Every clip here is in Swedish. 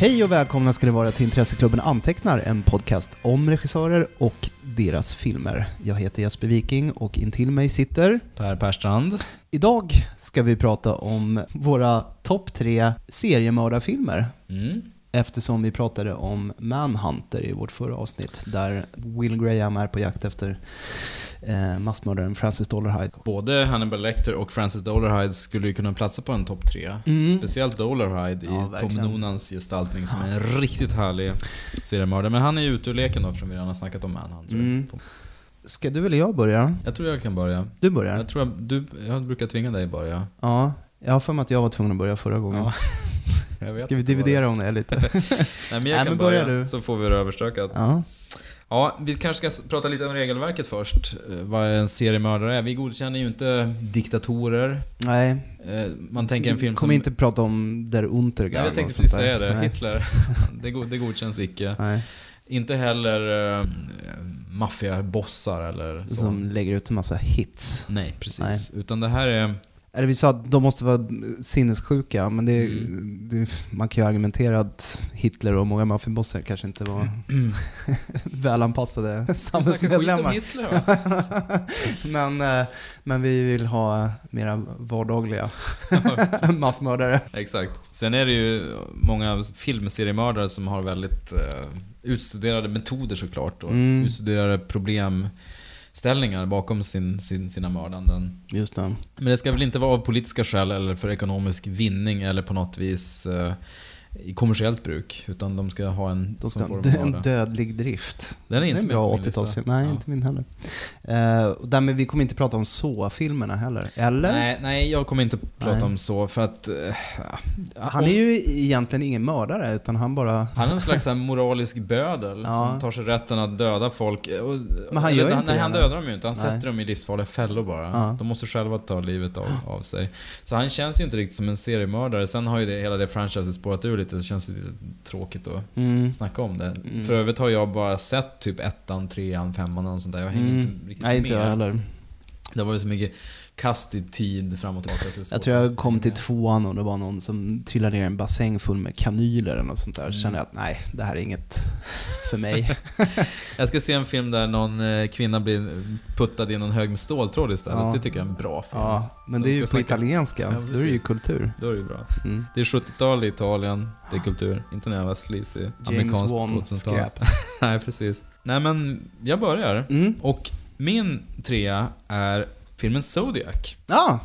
Hej och välkomna ska ni vara till Intresseklubben Antecknar, en podcast om regissörer och deras filmer. Jag heter Jesper Viking och intill mig sitter... Per Perstrand. Idag ska vi prata om våra topp tre seriemördarfilmer. Mm. Eftersom vi pratade om Manhunter i vårt förra avsnitt, där Will Graham är på jakt efter eh, massmördaren Francis Dollarhide. Både Hannibal Lecter och Francis Dollarhide skulle ju kunna platsa på en topp tre. Mm. Speciellt Dollarhide Ja, i Tom. Nonans gestaltning som är en riktigt härlig seriemördare. Men han är ju ute ur leken då eftersom vi redan har snackat om Manhunter. Mm. Ska du eller jag börja? Jag tror jag kan börja. Du börjar? Jag tror jag, du, jag brukar tvinga dig börja. Ja, jag har för mig att jag var tvungen att börja förra gången. Ja. Jag vet Ska vi dividera om det lite? Nej men jag Nej, kan men börja börja, du. så får vi det överstökat. Ja. Ja, vi kanske ska prata lite om regelverket först. Eh, Vad en seriemördare är. Vi godkänner ju inte diktatorer. Nej, Eh, Man tänker en film kommer som... inte prata om Der Untergang Nej, jag tänkte precis säga det. Nej. Hitler. Det, det godkänns icke. Nej, Inte heller uh, maffiabossar eller så. som lägger ut en massa hits. Nej, precis. Nej. Utan det här är... Eller vi sa att de måste vara sinnessjuka, men det, Mm. det, man kan ju argumentera att Hitler och många maffiabossar kanske inte var välanpassade skit om samhällsmedlemmar. Hitler va? Men, eh, men vi vill ha mera vardagliga massmördare. Exakt. Sen är det ju många filmseriemördare som har väldigt uh, utstuderade metoder såklart. Och Mm. utstuderade problemställningar bakom sin, sin, sina mördanden. Just det. Men det ska väl inte vara av politiska skäl eller för ekonomisk vinning eller på något vis eh, i kommersiellt bruk. Utan de ska ha en De ska får en dödlig drift. Den är Det är inte en bra på min lista. 80-talsfilm. Nej, Ja. inte min heller. Uh, därmed, vi kommer inte prata om så-filmerna heller. Eller? Nej, nej, jag kommer inte prata Nej. om så för att... eh, Han är ju egentligen ingen mördare, utan han bara... Han är en slags moralisk bödel Ja. som tar sig rätten att döda folk. Och, Men han eller, gör ju inte Nej, han eller? dödar dem ju inte. Han Nej. sätter dem i livsfarliga fällor bara. Ja. De måste själva ta livet av, av sig. Så han känns ju inte riktigt som en seriemördare. Sen har ju det, hela det franchiset spårat ur lite, så det känns lite tråkigt att Mm. snacka om det. Mm. För övrigt har jag bara sett typ ettan, trean, femman och sånt där. Jag hänger Mm. inte riktigt Nej, med. inte jag heller. Det var ju så mycket kast i tid fram och tillbaka. Jag tror jag kom till tvåan och det var någon som trillade ner i en bassäng full med kanyler eller något sånt där. Så Mm. kände jag att nej, det här är inget för mig. Jag ska se en film där någon eh, kvinna blir puttad i någon hög med ståltråd istället. Ja. Det tycker jag är en bra film. ja, men De det är ju på snacka- italienska, Ja, då är det ju kultur. Då är det ju bra. Mm. Det är 70-tal i Italien, det är kultur. Inte när jag var sleazy. James Wan 2000-tal. skräp. Nej, precis. Nej men, jag börjar. Mm. Och min trea är filmen Zodiac. Ja,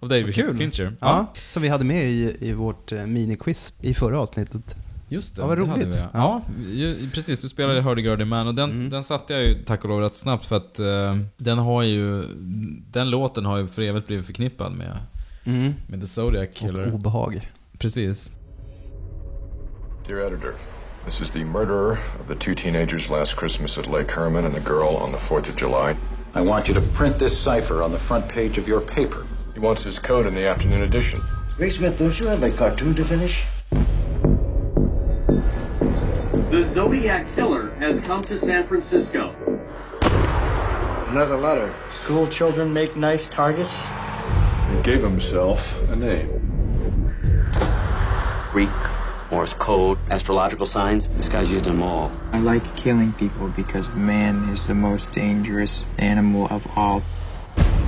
Av David kul. Fincher. ja, som vi hade med i, i vårt eh, miniquiz i förra avsnittet. Just det, Ja, vad det hade roligt. vi. Ja, ju, precis. Du spelade Hurdy-Gurdy Man och den, Mm. den satte jag ju tack och lov rätt snabbt för att eh, den har ju... Den låten har ju för evigt blivit förknippad med, Mm. med The Zodiac Killer. Och obehag. Precis. Dear editor, this is the murderer of the two teenagers last Christmas at Lake Herman and the girl on the 4th of July. I want you to print this cipher on the front page of your paper. He wants his code in the afternoon edition. Ray Smith, don't you have a cartoon to finish? The Zodiac Killer has come to San Francisco. Another letter. School children make nice targets. He gave himself a name. Greek, Morse code, astrological signs. This guy's used them all. I like killing people because man is the most dangerous animal of all.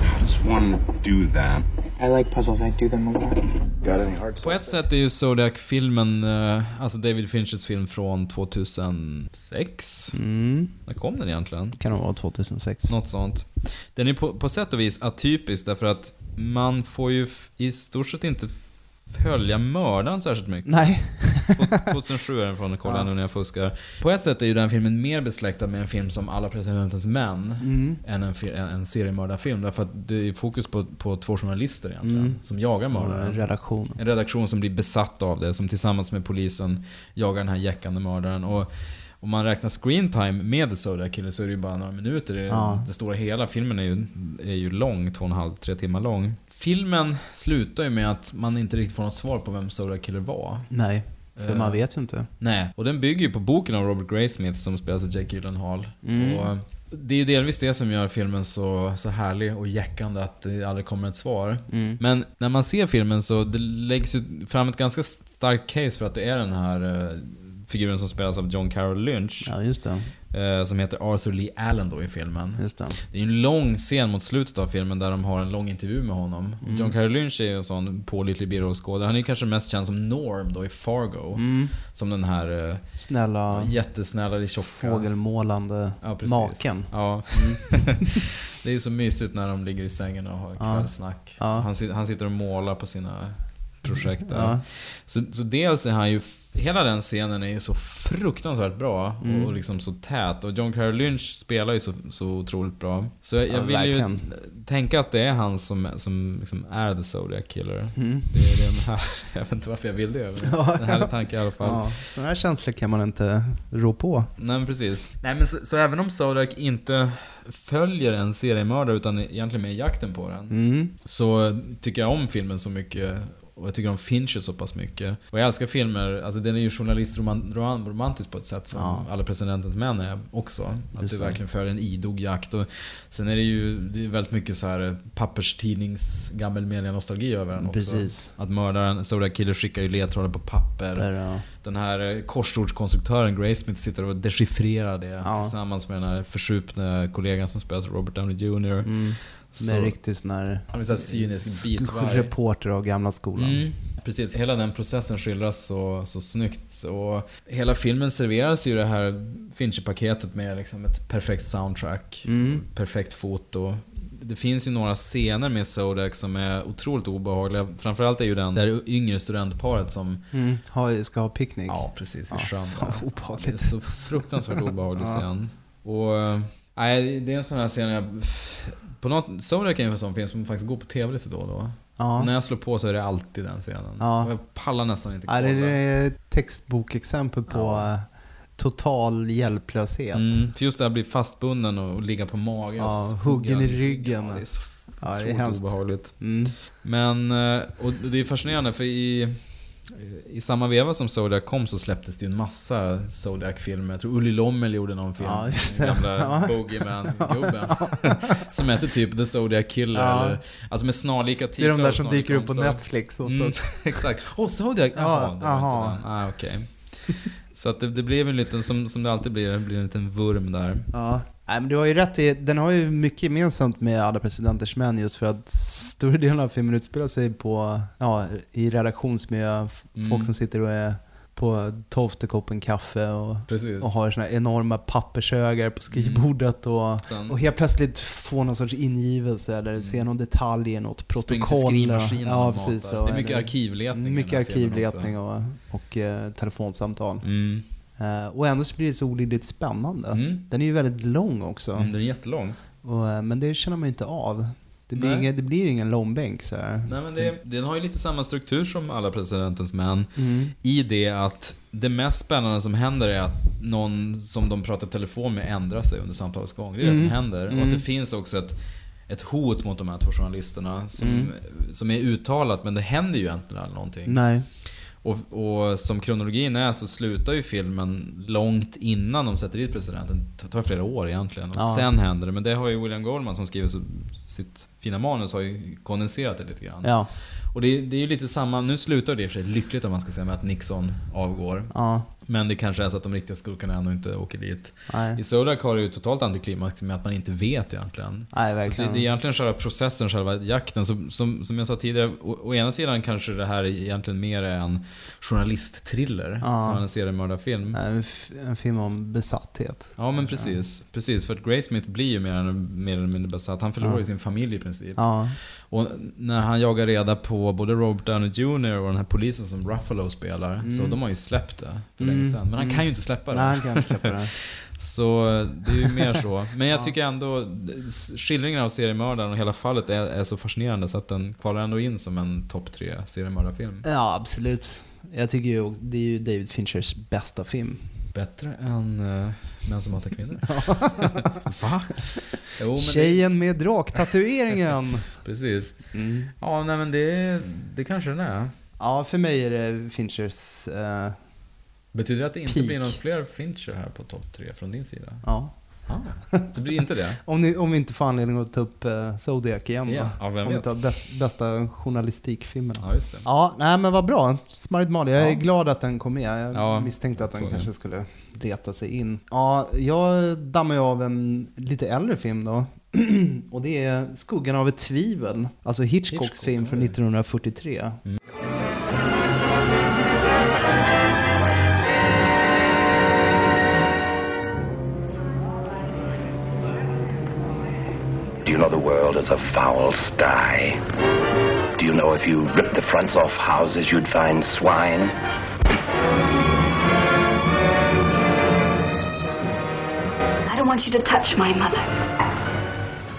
How does one do that? I like puzzles, I do them a lot. Got any hard På stuff? ett sätt är ju Zodiac-filmen, eh, alltså David Finchers film från 2006. Mm. När kom den egentligen? Kan det vara 2006. Något sånt. Den är på, på sätt och vis atypisk därför att man får ju f- i stort sett inte följa mördaren särskilt mycket. Nej. 2007 är den från, kolla Ja. nu när jag fuskar. På ett sätt är ju den filmen mer besläktad med en film som Alla presidentens män Mm. än en, en, en seriemördarfilm. Därför att det är fokus på, på två journalister egentligen, Mm. som jagar Och en mördaren. redaktion. En redaktion som blir besatt av det, som tillsammans med polisen jagar den här jäckande mördaren. Och om man räknar screen time med The Zodiac Killer så är det ju bara några minuter. i Ja. Det stora hela. Filmen är ju, är ju lång, två och en halv, tre timmar lång. Filmen slutar ju med att man inte riktigt får något svar på vem Zodiac Killer var. Nej, för Eh. man vet ju inte. Nej, och den bygger ju på boken av Robert Graysmith som spelas av Jake Gyllenhaal. Mm. Och det är ju delvis det som gör filmen så, så härlig och jäckande att det aldrig kommer ett svar. Mm. Men när man ser filmen så det läggs ju fram ett ganska starkt case för att det är den här eh, figuren som spelas av John Carroll Lynch. Ja, just det. Eh, som heter Arthur Lee Allen då i filmen. Just det. Det är en lång scen mot slutet av filmen där de har en lång intervju med honom. Mm. John Carroll Lynch är ju en sån pålitlig birollskådare. Han är ju kanske mest känd som Norm då i Fargo. Mm. Som den här eh, Snälla, jättesnälla, lite tjocka... fågelmålande Ja, precis. maken. Ja. det är ju så mysigt när de ligger i sängen och har kvällssnack. Ja. Han, han sitter och målar på sina projekt där. Ja. Så, så dels är han ju... Hela den scenen är ju så fruktansvärt bra Mm. och liksom så tät. Och John Carroll Lynch spelar ju så, så otroligt bra. Så jag, Ja, jag vill verkligen. ju tänka att det är han som, som liksom är the Zodiac Killer. Mm. Det är den här... Jag vet inte varför jag vill det, men Ja, en härlig tanke i alla fall. Ja, sådana här känslor kan man inte rå på. Nej men precis. Nej men så, så även om Zodiac inte följer en seriemördare utan egentligen med i jakten på den. Mm. Så tycker jag om filmen så mycket. Och jag tycker om Fincher så pass mycket. Och jag älskar filmer, alltså den är ju journalistromantisk på ett sätt som Ja. Alla Presidentens Män är också. Att Just det. verkligen följer en idog jakt. Och sen är det ju det är väldigt mycket så här papperstidnings gammelmedia-nostalgi över den också. Precis. Att mördaren, Zodiac Killer skickar ju ledtrådar på papper. Där, ja. Den här eh, korsordskonstruktören Grace Smith sitter och dechiffrerar det Ja. tillsammans med den här försupne kollegan som spelas Robert Downey Jr. Mm. Med riktigt sån här så här cynisk bitvarg. reporter av gamla skolan. Mm, precis, hela den processen skildras så, så snyggt. Och hela filmen serveras ju det här Fincher-paketet med liksom ett perfekt soundtrack, Mm. perfekt foto. Det finns ju några scener med Zodiac som är otroligt obehagliga. Framförallt är ju den där yngre studentparet som... Mm. Ha, ska ha picknick. Ja, precis vid Ja, där. Det är obehagligt. så fruktansvärt obehaglig Ja. scen. Och... eh, Nej, det är en sån här scen jag... På något, Zodiac är en sån film som faktiskt går på TV lite då och då. Ja. När jag slår på så är det alltid den scenen. Ja. Jag pallar nästan inte Ja, kolla. det är ett textbokexempel på Ja. eh, total hjälplöshet. Mm, för just det här bli fastbunden och, och ligga på mage. och Ja, huggen i ryggen. Ja, det är så Ja, det är hemskt. obehagligt. Mm. Men, eh, och det är fascinerande för i, i samma veva som Zodiac kom så släpptes det ju en massa Zodiac-filmer. Jag tror Ulli Lommel gjorde någon film. Ja, just det. Gamla Ja. Bogeyman-gubben. som hette typ The Zodiac Killer. Ja. Eller, alltså med snarlika Det titlar. är de där som dyker upp på. Netflix Mm, oftast. exakt. Åh, oh, Zodiac! Jaha, Ja, det var jaha. inte den. Ah, okej. Så att det, det blev en liten, som, som det alltid blir, det blir en liten vurm där. Ja. Nej, men du har ju rätt i, den har ju mycket gemensamt med Alla Presidenters Män just för att större delen av filmen utspelar sig på, ja, i redaktionsmiljö. Mm. Folk som sitter och är på tolfte koppen kaffe och, Precis. och har såna enorma pappershögar på skrivbordet och, Den- och helt plötsligt får någon sorts ingivelse eller ser någon detalj i något Mm. Protokoll. till skrivmaskinen ja, och precis, och- Det är mycket arkivletning Mycket arkivletning och, och eh, telefonsamtal. Mm. Eh, och ändå så blir det så olidligt spännande. Mm. Den är ju väldigt lång också. Mm, den är jättelång. Och, eh, men det känner man ju inte av. Det blir, ingen, det blir ingen långbänk så här. Nej men det, den har ju lite samma struktur som alla presidentens män. Mm. I det att det mest spännande som händer är att någon som de pratar telefon med ändrar sig under samtalets gång. Det är det Mm. som händer. Och Mm. att det finns också ett, ett hot mot de här två journalisterna som, Mm. som är uttalat men det händer ju egentligen aldrig någonting. Nej. Och, och som kronologin är så slutar ju filmen långt innan de sätter dit presidenten. Det tar flera år egentligen. Och Ja. sen händer det. Men det har ju William Goldman som skriver sitt fina manus har ju kondenserat det lite grann. Ja. Och det, det är ju lite samma, nu slutar det i och för sig lyckligt om man ska säga med att Nixon avgår. Ja. Men det kanske är så att de riktiga skurkarna ändå inte åker dit. Nej. I Zodiac har det ju totalt antiklimax med att man inte vet egentligen. Nej, Så det, verkligen. det är egentligen själva processen, själva jakten. Som, som, som jag sa tidigare, å, å ena sidan kanske det här egentligen mer är en journalistthriller. Ja. Som en seriemördarfilm. En, en film om besatthet. Ja men precis. Precis, för att Grace Smith blir ju mer, än- mer eller mindre besatt. Han förlorar ju Ja. sin familj i princip. Ja. Och när han jagar reda på både Robert Downey Jr och den här polisen som Ruffalo spelar. Så de har ju släppt det för länge Mm. sedan. Men han Mm. kan ju inte släppa det. Nej, han kan inte släppa det. Så det är ju mer så. Men jag Ja. tycker ändå skildringen av seriemördaren och hela fallet är, är så fascinerande så att den kvalar ändå in som en topp tre seriemördarfilm. Ja, absolut. Jag tycker ju det är ju David Finchers bästa film. Bättre än uh, Män som hatar kvinnor. Va? Jo, men Tjejen med draktatueringen. precis. Mm. Ja, nej men det, det kanske den är. Ja, för mig är det Finchers... eh, Betyder det att det inte Peak. blir någon fler Fincher här på topp tre från din sida? ja. Det blir inte det? Om, ni, om vi inte får anledning att ta upp uh, Zodiac igen då. ja, om vi vet. tar bäst, bästa journalistikfilmerna. Ja, just det. Ja, nej men vad bra. Smart Molly. Jag är Ja. glad att den kom med. Jag Ja, misstänkte att den är det. kanske skulle leta sig in. Ja, jag dammar ju av en lite äldre film då. Och det är Skuggan av ett tvivel. Alltså Hitchcocks Hitchcock, film från oj. 1943. Do the world is a foul sty? Do you know if you ripped the fronts off houses, you'd find swine? I don't want you to touch my mother.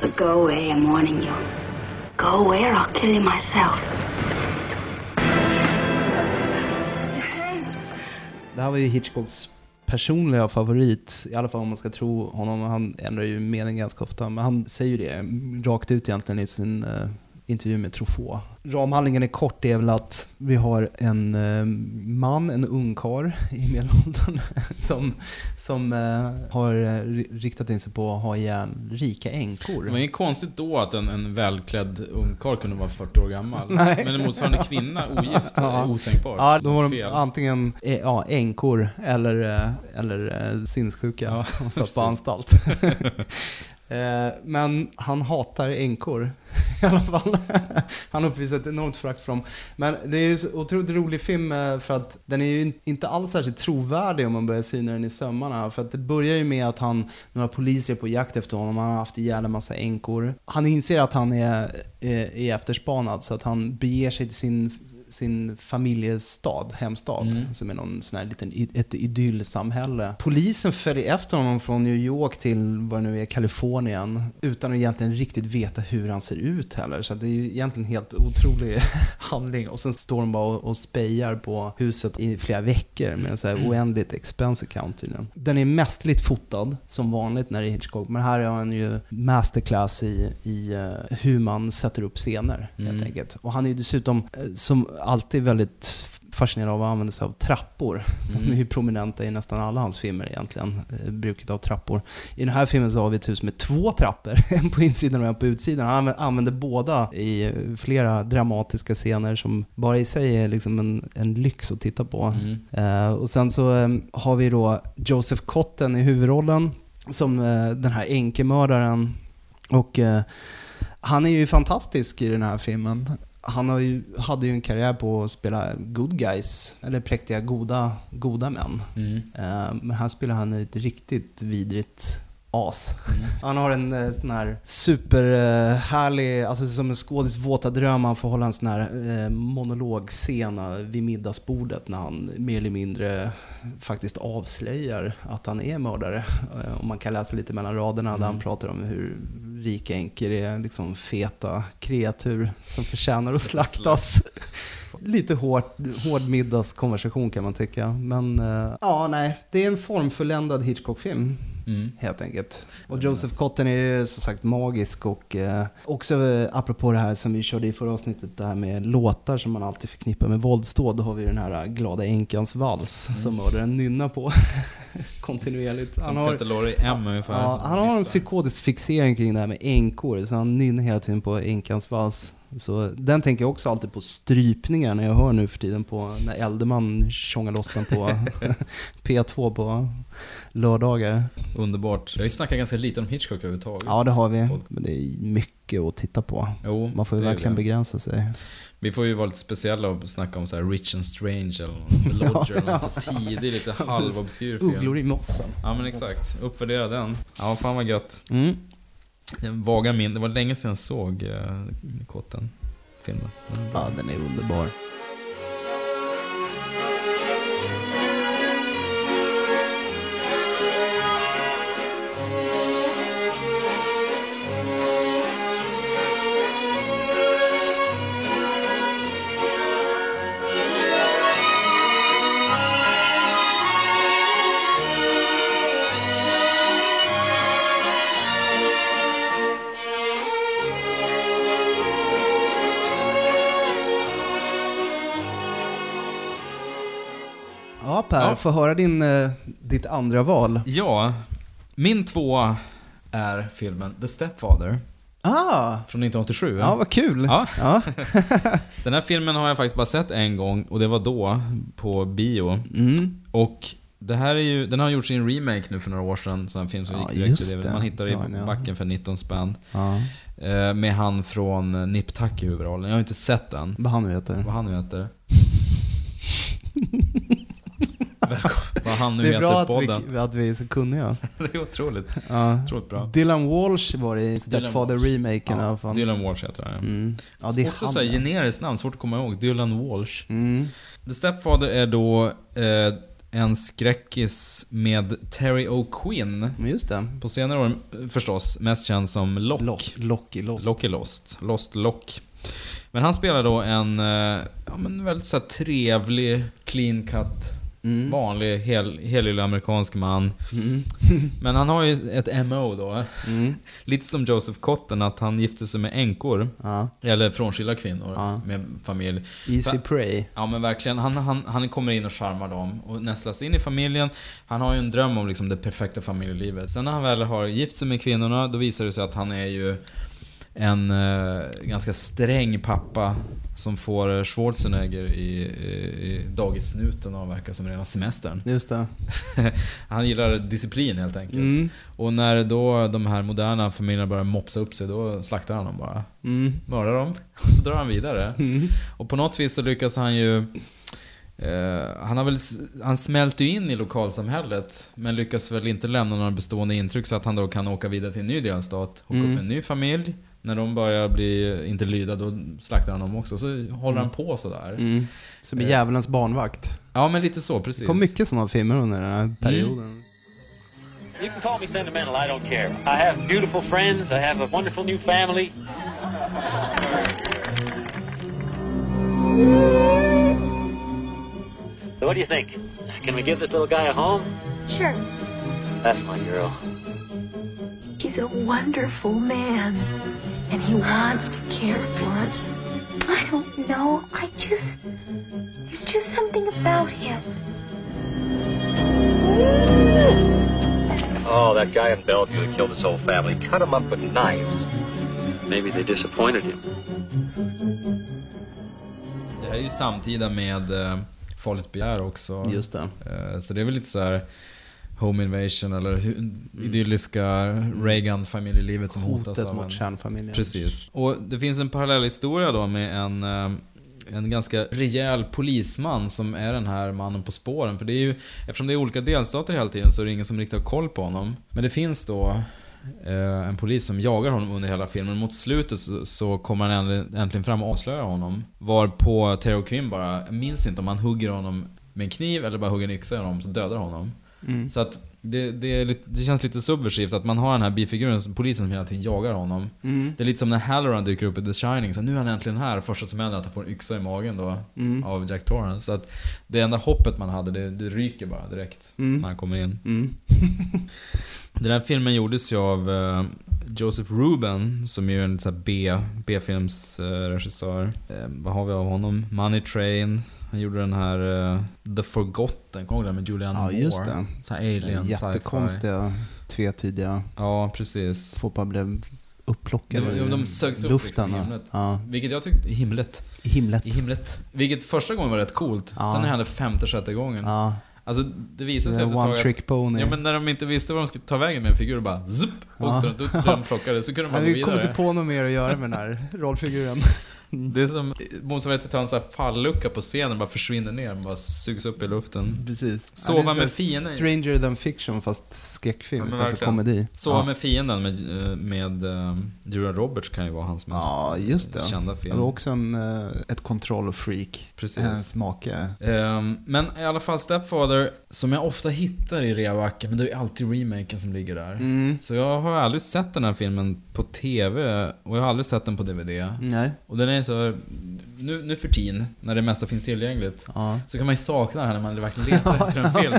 So go away, I'm warning you. Go away or I'll kill you myself. Det här var ju Hitchcocks personliga favorit, i alla fall om man ska tro honom. Han ändrar ju mening ganska ofta, men han säger ju det rakt ut egentligen i sin eh, intervju med Truffaut. Ramhandlingen är kort, det är väl att vi har en eh, man, en ungkarl i medelåldern som, som eh, har eh, ri- riktat in sig på att ha ihjäl rika änkor. Det var ju konstigt då att en, en välklädd ungkarl kunde vara 40 år gammal. Nej. Men en motsvarande kvinna, ogift, Ja. är otänkbart. Ja, då var de Fel. antingen ja, änkor eller, eller sinnessjuka Ja, och satt precis. på anstalt. Eh, men han hatar änkor i alla fall. Han uppvisar ett enormt förakt för dem. Men det är ju en otroligt rolig film eh, för att den är ju inte alls särskilt trovärdig om man börjar syna den i sömmarna. För att det börjar ju med att han, några poliser är på jakt efter honom, han har haft ihjäl en massa änkor. Han inser att han är, är, är efterspanad så att han beger sig till sin sin familjestad, hemstad, Mm. som är någon sån här liten, ett idyllsamhälle. Polisen följer efter honom från New York till vad det nu är, Kalifornien, utan att egentligen riktigt veta hur han ser ut heller. Så det är ju egentligen helt otrolig handling. Och sen står de bara och, och spejar på huset i flera veckor med en så här oändligt expense account tydligen. Den är mästerligt fotad, som vanligt när det är Hitchcock, men här har han ju masterclass i, i eh, hur man sätter upp scener, helt Mm. enkelt. Och han är ju dessutom, eh, som alltid, väldigt fascinerad av att använda sig av trappor. De är ju prominenta i nästan alla hans filmer egentligen, eh, bruket av trappor. I den här filmen så har vi ett hus med två trappor, en på insidan och en på utsidan. Han använder, båda i eh, flera dramatiska scener som bara i sig är liksom en, en lyx att titta på. Eh, och sen så eh, har vi då Joseph Cotten i huvudrollen som eh, den här enkemördaren. Och eh, han är ju fantastisk i den här filmen. Han har ju, hade ju en karriär på att spela good guys, eller präktiga goda, goda män. Mm. Eh, Men här spelar han ett riktigt vidrigt as. Han har en eh, sån här superhärlig, alltså som en skådis våta dröm, han får hålla en sån här eh, monologscen eh, vid middagsbordet när han mer eller mindre faktiskt avslöjar att han är mördare. Eh, Och man kan läsa lite mellan raderna där han pratar om hur rika änkor är liksom feta kreatur som förtjänar att slaktas. Lite hård, hård middagskonversation kan man tycka. Men eh, ja, nej. Det är en formfulländad Hitchcock-film. Mm. Helt enkelt. Och Joseph Cotten är ju som sagt magisk och eh, också eh, apropå det här som vi körde i förra avsnittet, det här med låtar som man alltid förknippar med våldsdåd. Då har vi den här eh, Glada Änkans vals som mördaren nynnar på kontinuerligt. Mm. Som Peter Lorre M ungefär. Ja, han har en psykotisk fixering kring det här med änkor, så han nynnar hela tiden på änkans vals. Så den tänker jag också alltid på strypningar när jag hör nu för tiden på när Eldeman tjongar loss den på P2 på lördagar. Underbart. Ju snackat ganska lite om Hitchcock överhuvudtaget. Ja, det har vi. Men det är mycket att titta på. Jo, Man får ju verkligen begränsa sig. Vi får ju vara lite speciella och snacka om så här Rich and Strange eller The Lodger eller någon så här tidig, lite halvobskyr film. Ugglor i mossen. Ja men exakt. Uppvärdera den. Ja, fan vad gött. Mm. En vaga min. Det var länge sedan jag såg eh, Kotten. Filmen. Ja, den är underbar. Få höra din, eh, ditt andra val. Ja, Min tvåa är filmen The Stepfather Ah! från 1987. Ja, vad kul. Ja. Ja. Den här filmen har jag faktiskt bara sett en gång och det var då på bio. Mm. Och det här är ju, den har gjorts i en remake nu för några år sedan, så en film som Ja, gick direkt till det. Man hittar Ja, i backen för 19 spänn. Ja. Eh, Med han från Nip Tuck i huvudrollen. Jag har inte sett den. Vad han nu heter. Vad han nu heter. Vad han nu Det är heter bra att podden. vi, att vi är så kunniga. Det är otroligt. Ja. Otroligt bra. Dylan Walsh var det i Stepfather-remaken i alla Ja, fall. Dylan Walsh heter han. Mm. Ja, det är Också så här generiskt namn, svårt att komma ihåg. Dylan Walsh. Mm. The Stepfather är då eh, en skräckis med Terry O'Quinn. Men just det. På senare år eh, förstås mest känd som Lock. Lock, Lock i Lost. Lock i Lost. Lost Lock. Men han spelar då en eh, ja, men väldigt så trevlig, clean cut, Mm. vanlig, hel, helylle amerikansk man. Mm. Men han har ju ett MO då. Mm. Lite som Joseph Cotton, att han gifte sig med änkor. Ja. Eller frånskilda kvinnor Ja. med familj. Easy För- Prey. Ja men verkligen, han, han, han kommer in och charmar dem och nästlas in i familjen. Han har ju en dröm om liksom det perfekta familjelivet. Sen när han väl har gift sig med kvinnorna, då visar det sig att han är ju en eh, ganska sträng pappa som får Schwarzenegger i, i, dagissnuten och verkar som rena semestern. Just det. Han gillar disciplin helt enkelt. Mm. Och när då de här moderna familjerna börjar mopsa upp sig, då slaktar han dem bara. Mm. Mördar dem, och så drar han vidare. Mm. Och på något vis så lyckas han ju... Eh, han, har väl, han smälter ju in i lokalsamhället, men lyckas väl inte lämna några bestående intryck så att han då kan åka vidare till en ny delstat, hooka Mm. upp en ny familj. När de börjar bli inte lyda, då slaktar han dem också. Så håller han på sådär. Mm. Som är Eh. djävulens barnvakt. Ja, men lite så, precis. Det kom mycket sådana filmer under den här perioden. You can call me sentimental, I don't care. I have beautiful friends, I have a wonderful new family. So what do you think? Can we give this little guy a home? Sure. That's my girl. He's a wonderful man, and he wants to care for us. I don't know. I just. There's just something about him. Oh, that guy in Bellevue that killed his whole family. Cut him up with knives. Maybe they disappointed him. Det här är ju samtida med eh, Farligt begär också. Just det. Eh, så det är väl lite så här Home Invasion eller hu- idylliska Reagan-familjelivet som hotas Hotet av mot en... kärnfamiljen. Precis. Och det finns en parallell historia då med en, eh, en ganska rejäl polisman som är den här mannen på spåren. För det är ju, eftersom det är olika delstater hela tiden så är det ingen som riktigt har koll på honom. Men det finns då eh, en polis som jagar honom under hela filmen. Mot slutet så, så kommer han äntligen- fram och avslöjar honom. Varpå Terry Quinn bara, minns inte om han hugger honom med en kniv eller bara hugger en yxa i honom så dödar honom. Mm. Så att det, det, lite, det känns lite subversivt att man har den här bifiguren, polisen som hela tiden jagar honom. Mm. Det är lite som när Halloran dyker upp i The Shining, så nu är han äntligen här. Första som händer är att han får en yxa i magen då, Mm. av Jack Torrance. Så att det enda hoppet man hade, det, det ryker bara direkt Mm. när han kommer in. Mm. Den här filmen gjordes ju av eh, Joseph Ruben, som är en B, B-filmsregissör. Eh, vad har vi av honom? Money Train. Han gjorde den här eh, The Forgotten, kommer du ihåg den med Julianne Ja, Moore? just det. Så här alien. Jättekonstiga, tvetydiga. Ja, precis. Bara blev upplockade De, de sögs upp luften. liksom i ja. himlet. Ja. Vilket jag tyckte, i himlet. I himlet. I himlet. Vilket första gången var rätt coolt. Ja. Sen när det hände femte, sjätte gången. Ja. Alltså det visade sig efter ett tag att- trick pony. Ja men när de inte visste vad de skulle ta vägen med en figur, bara zup, Ja. åkte de, de plockade, så kunde de Ja, gå vi kom vidare. inte på något mer att göra med den här rollfiguren. Det är som motsvarigheten till en sån här fallucka på scenen, bara försvinner ner, bara sugs upp i luften. Precis. Sova Ja, det är med fienden. Stranger than fiction fast skräckfilm Ja, istället för komedi. Sova ja. med fienden med, eh, med uh, Julia Roberts kan ju vara hans mest Ja, just det. kända Det film. var också en, eh, ett kontrollfreak. Precis. Hans make. Ehm, men i alla fall Stepfather, som jag ofta hittar i reabacken, men det är alltid remaken som ligger där. Mm. Så jag har aldrig sett den här filmen på TV och jag har aldrig sett den på DVD. Nej. Och den är så... Nu, nu för tiden, när det mesta finns tillgängligt, Ja. så kan man ju sakna den här när man verkligen letar efter en film.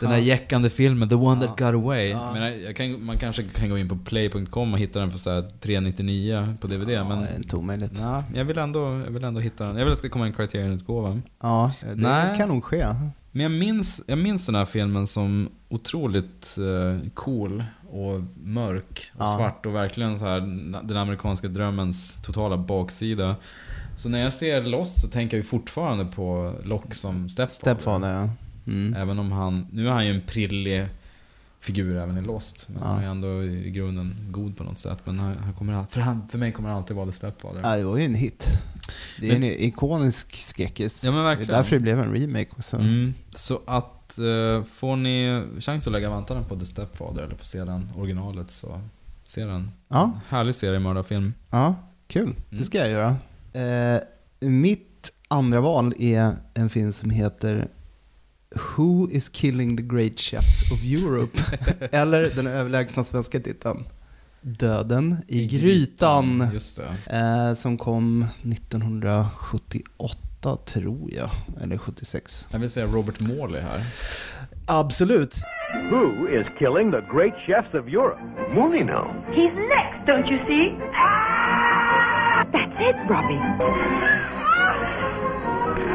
den här jäckande filmen, The One That Got Away. Ja. Men jag kan, man kanske kan gå in på play.com och hitta den för så här 399 på DVD, Ja, men... det inte omöjligt. Nej, jag vill, ändå, jag vill ändå hitta den. Jag vill att det ska komma en Criterion-utgåva. Ja, det Nej. kan nog ske. Men jag minns, jag minns den här filmen som otroligt eh, cool och mörk och Ja. svart och verkligen så här den amerikanska drömmens totala baksida. Så när jag ser Lost så tänker jag ju fortfarande på Locke som stepfather. Stepfather, ja. Mm. Även om han, nu är han ju en prillig figur även i Lost. Men Ja. han är ändå i grunden god på något sätt. Men han, han kommer, för, han, för mig kommer han alltid vara The Stepfather. Ja, det var ju en hit. Det är en ikonisk skräckis. Ja, men verkligen. Det är därför det blev en remake också. Mm. Så att eh, får ni chans att lägga vantarna på The Stepfather eller få se den originalet så se den. Ja. Härlig seriemördarfilm. Ja, kul. Mm. Det ska jag göra. Eh, mitt andra val är en film som heter Who is killing the great chefs of Europe? Eller den överlägsna svenska titeln Döden i, grytan. Just det. Eh, som kom 1978 tror jag, eller 76. Jag vill säga Robert Morley här. Absolut. Who is killing the great chefs of Europe? Mooney now. He's next, don't you see? Ah! That's it, Robbie.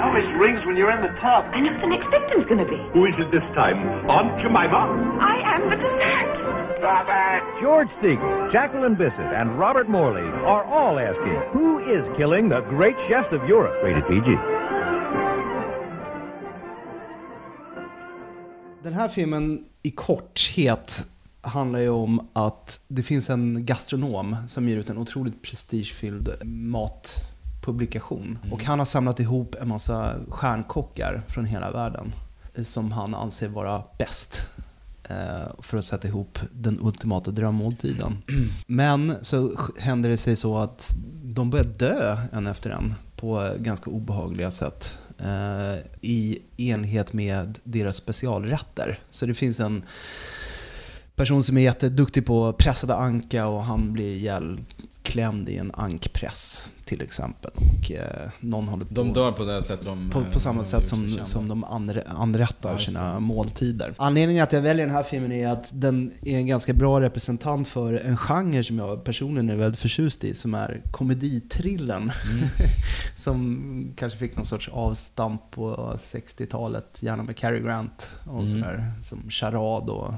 Always rings when you're in the tub. I know who the next victim's gonna be. Who is it this time? Aunt Jemima? I am the dessert. Robert! George Siegel, Jacqueline Bissett, and Robert Morley are all asking, who is killing the great chefs of Europe? Rated PG. Den här filmen i korthet handlar ju om att det finns en gastronom som ger ut en otroligt prestigefylld matpublikation. Och han har samlat ihop en massa stjärnkockar från hela världen som han anser vara bäst Eh, för att sätta ihop den ultimata drömmåltiden. Men så händer det sig så att de börjar dö en efter en på ganska obehagliga sätt eh, i enhet med deras specialrätter. Så det finns en person som är jätteduktig på pressade anka och han blir ihjälklämd i en ankpress till exempel. Och eh, någon håller på... De dör på det sätt de... På, eh, på samma de sätt som, som de anre, anrättar Ja, sina måltider. Anledningen att jag väljer den här filmen är att den är en ganska bra representant för en genre som jag personligen är väldigt förtjust i, som är komeditrillen. Mm. som kanske fick någon sorts avstamp på 60-talet, gärna med Cary Grant och Mm. sådär, som Charade och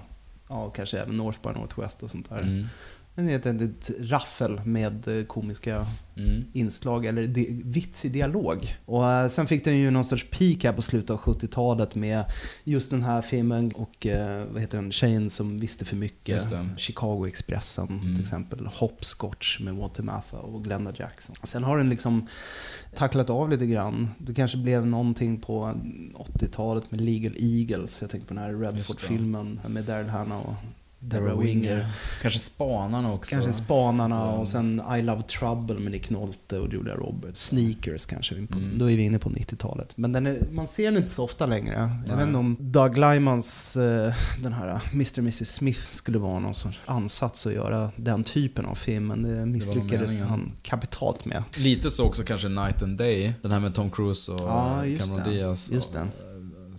ja, kanske även North by Northwest och sånt där. Mm. Är ett, ett raffel med eh, komiska Mm. inslag, eller di- vitsig dialog. Och eh, sen fick den ju någon sorts peak här på slutet av 70-talet med just den här filmen och eh, vad heter den, Tjejen som visste för mycket. Just det. Chicago-Expressen Mm. till exempel. Hopscotch med Walter Matthau och Glenda Jackson. Sen har den liksom tacklat av lite grann. Det kanske blev någonting på 80-talet med Legal Eagles. Jag tänker på den här Redford-filmen med Daryl Hannah och Deborah Winger. Kanske Spanarna också. Kanske Spanarna och sen I Love Trouble med Nick Nolte och Julia Roberts. Sneakers kanske, Mm. då är vi inne på 90-talet. Men den är, man ser den inte så ofta längre. Jag vet inte om Doug Lymans, eh, den här Mr. och Mrs. Smith skulle vara någon sorts ansats att göra den typen av film, men det misslyckades meningen. han kapitalt med. Lite så också kanske Night and Day. Den här med Tom Cruise och Ja, Cameron det. Diaz. Just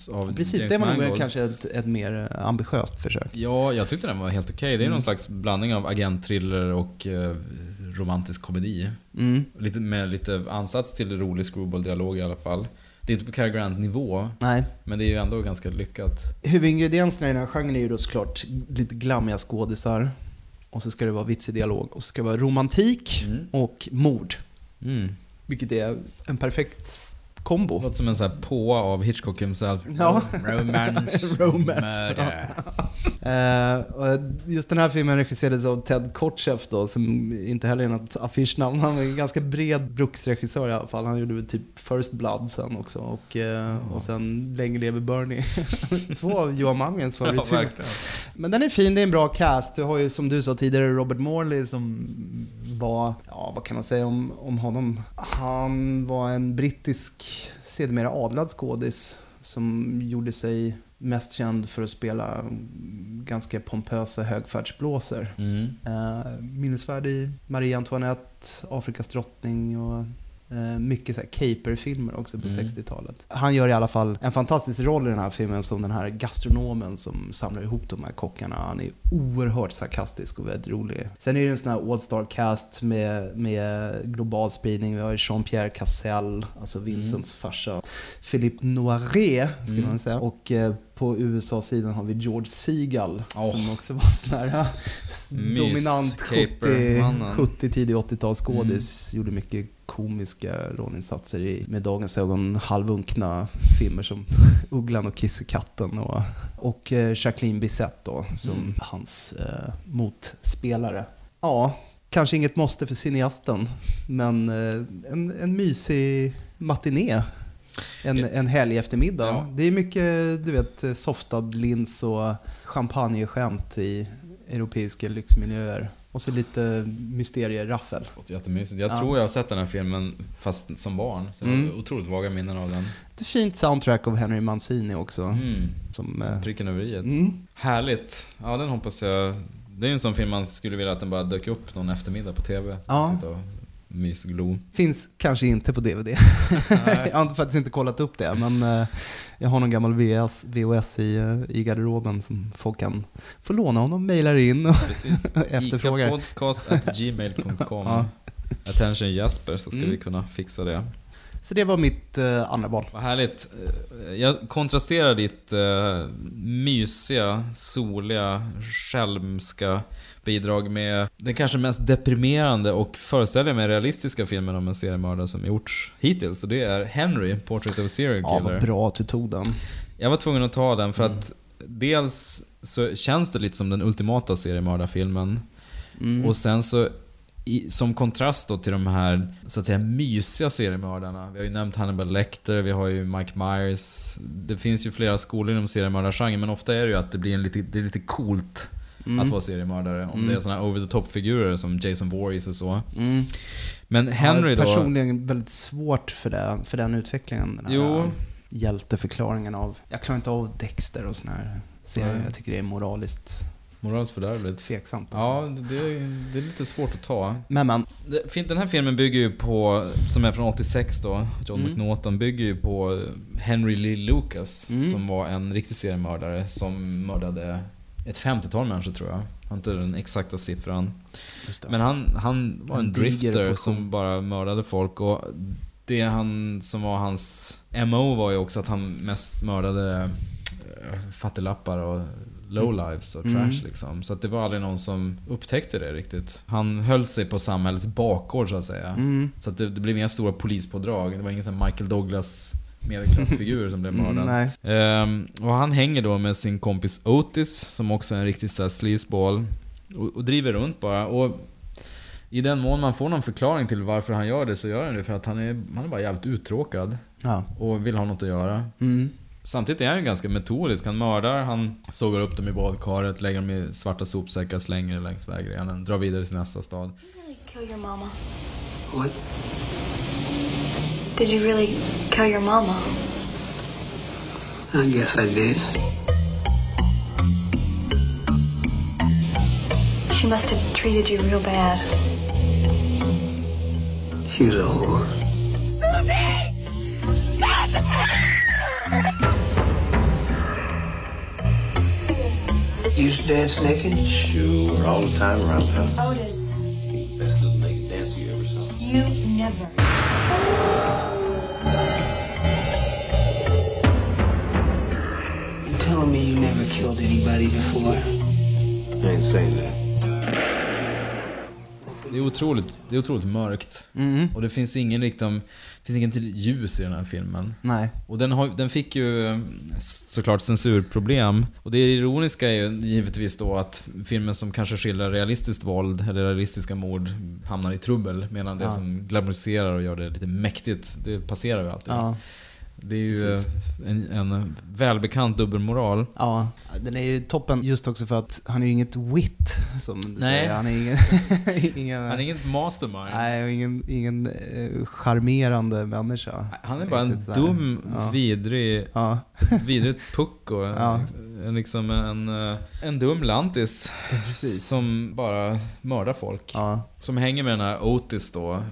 det. Av Precis, James det var nog Mangold. kanske ett, ett mer eh, ambitiöst försök. Ja, jag tyckte den var helt okej. Det är Mm. någon slags blandning av agentthriller och eh, romantisk komedi. Mm. Lite, med lite ansats till rolig screwball-dialog i alla fall. Det är inte på Cary Grant-nivå, Nej. men det är ju ändå ganska lyckat. Huvudingredienserna i den här genren är ju då såklart lite glammiga skådisar. Och så ska det vara vitsig dialog. Och så ska det vara romantik Mm. och mord. Mm. Vilket är en perfekt kombo. Låter som en sån här påa av Hitchcock himself. Ja. Romance, Romance, och just den här filmen regisserades av Ted Kotcheff då, som inte heller är något affischnamn. Han är en ganska bred bruksregissör i alla fall. Han gjorde väl typ First Blood sen också. Och, eh, och sen Länge lever Bernie. Två av Johan Mangens Ja, favoritfilmer. verkligen. Men den är fin, det är en bra cast. Du har ju som du sa tidigare Robert Morley som var, ja vad kan man säga om, om honom? Han var en brittisk, sedermera adlad skådis som gjorde sig mest känd för att spela ganska pompösa högfärdsblåsor. Mm. Uh, minnesvärd i Marie Antoinette, Afrikas drottning och Eh, mycket så caper-filmer också på Mm. 60-talet. Han gör i alla fall en fantastisk roll i den här filmen som den här gastronomen som samlar ihop de här kockarna. Han är oerhört sarkastisk och väldigt rolig. Sen är det en sån här all-star cast med, med global spridning. Vi har Jean-Pierre Cassel, alltså Vincents farsa. Philippe Noiret, ska Mm. man säga. Och eh, på USA-sidan har vi George Seagal Åh. som också var sån här dominant 70, caper-mannen. 70 tidig 80-talsskådis. Gjorde mycket komiska rollinsatser i, med dagens ögon, halvunkna filmer som Ugglan och Kissekatten och, och eh, Jacqueline Bisset då, som Mm. hans eh, motspelare. Ja, kanske inget måste för cineasten, men eh, en, en mysig matiné. En, en helg eftermiddag. Ja. Det är mycket, du vet, softad lins och champagneskämt i europeiska lyxmiljöer. Och så lite mysterieraffel. Jättemysigt. Jag Ja. tror jag har sett den här filmen fast som barn. Så jag Mm. har otroligt vaga minnen av den. Ett fint soundtrack av Henry Mancini också. Mm. Som, Som eh, pricken över i. Mm. Härligt. Ja, den hoppas jag... Det är en sån film man skulle vilja att den bara dök upp någon eftermiddag på TV. Ja. Sitta och mysglo. Finns kanske inte på DVD. Jag har faktiskt inte kollat upp det, men eh, jag har någon gammal VS, VHS i, eh, i garderoben som folk kan få låna om de mejlar in och Precis. efterfrågar. Icapodcast.gmail.com Ja. Attention Jesper så ska Mm. vi kunna fixa det. Så det var mitt eh, andra val. Vad härligt. Eh, Jag kontrasterar ditt eh, mysiga, soliga, skälmska bidrag med den kanske mest deprimerande och föreställer mig realistiska filmen om en seriemördare som gjorts hittills. Och det är Henry, Portrait of a Serial Ja, Killer. vad bra att du tog den. Jag var tvungen att ta den för Mm. att dels så känns det lite som den ultimata seriemördarfilmen. Mm. Och sen så i, som kontrast då till de här så att säga mysiga seriemördarna. Vi har ju nämnt Hannibal Lecter, vi har ju Mike Myers. Det finns ju flera skolor inom seriemördargenren men ofta är det ju att det blir en lite, det är lite coolt Mm. att vara seriemördare. Om Mm. det är såna här over the top-figurer som Jason Voorhees och så. Mm. Men Henry då... Personligen väldigt svårt för, det, för den utvecklingen. Den här Jo. Hjälteförklaringen av... Jag klarar inte av Dexter och såna här serier. Nej. Jag tycker det är moraliskt Moraliskt fördärvligt. tveksamt. alltså. Ja, det, det är lite svårt att ta. Men men. Den här filmen bygger ju på, som är från 86 då, John Mm. McNaughton, bygger ju på Henry Lee Lucas Mm. som var en riktig seriemördare som mördade ett 50-tal människor tror jag. Jag har inte den exakta siffran. Men han, han var en, En drifter som bara mördade folk och det han som var hans MO var ju också att han mest mördade eh, fattiglappar och lowlives och Mm. trash liksom. Så att det var aldrig någon som upptäckte det riktigt. Han höll sig på samhällets bakgård så att säga. Mm. Så att det, det blev inga stora polispådrag. Det var ingen sån Michael Douglas medelklassfigur som blev Mm, mördad. nej. Ehm, och han hänger då med sin kompis Otis, som också är en riktig så här sleazeball. Och, och driver runt bara. Och i den mån man får någon förklaring till varför han gör det så gör han det för att han är, han är bara jävligt uttråkad. Ja. Och vill ha något att göra. Mm. Samtidigt är han ju ganska metodisk. Han mördar, han sågar upp dem i badkaret, lägger dem i svarta sopsäckar, slänger det längs vägrenen, drar vidare till nästa stad. Kill your mama. What? Did you really kill your mama? I guess I did. She must have treated you real bad. She's a whore. Susie! You used to dance naked? Sure, all the time around the house. Otis, Best little naked dancer you ever saw. you never. Telling me you never killed anybody before? I ain't saying that. Det är otroligt, det är otroligt mörkt. Mm. Och det finns ingen liksom, finns inget ljus i den här filmen. Nej. Och den, har, den fick ju såklart censurproblem. Och det ironiska är ju givetvis då att filmen som kanske skildrar realistiskt våld eller realistiska mord hamnar i trubbel. Medan det Ja. som glamoriserar och gör det lite mäktigt, det passerar ju alltid. Ja. Det är ju eh, en, en välbekant dubbelmoral. Ja, den är ju toppen just också för att han är ju inget wit, som du Nej. säger. Han är ingen... ingen Han är inget mastermind. Nej, och ingen, ingen eh, charmerande människa. Han är bara en dum, Ja. vidrig, Ja. vidrigt pucko. Ja. En, liksom en, eh, en dum lantis. Precis. Som bara mördar folk. Ja. Som hänger med den här Otis då.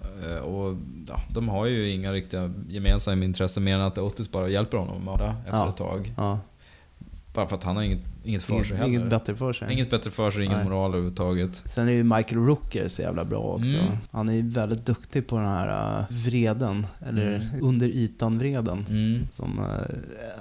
Och ja, de har ju inga riktiga gemensamma intressen mer än att Otis bara hjälper honom att mörda efter Ja. ett tag. Ja. Bara för att han har inget, inget för sig heller. inget bättre för sig. Inget bättre för sig, ingen Nej. moral överhuvudtaget. Sen är ju Michael Rooker så jävla bra också. Mm. Han är ju väldigt duktig på den här uh, vreden, eller Mm. under ytan-vreden. Mm. Som uh,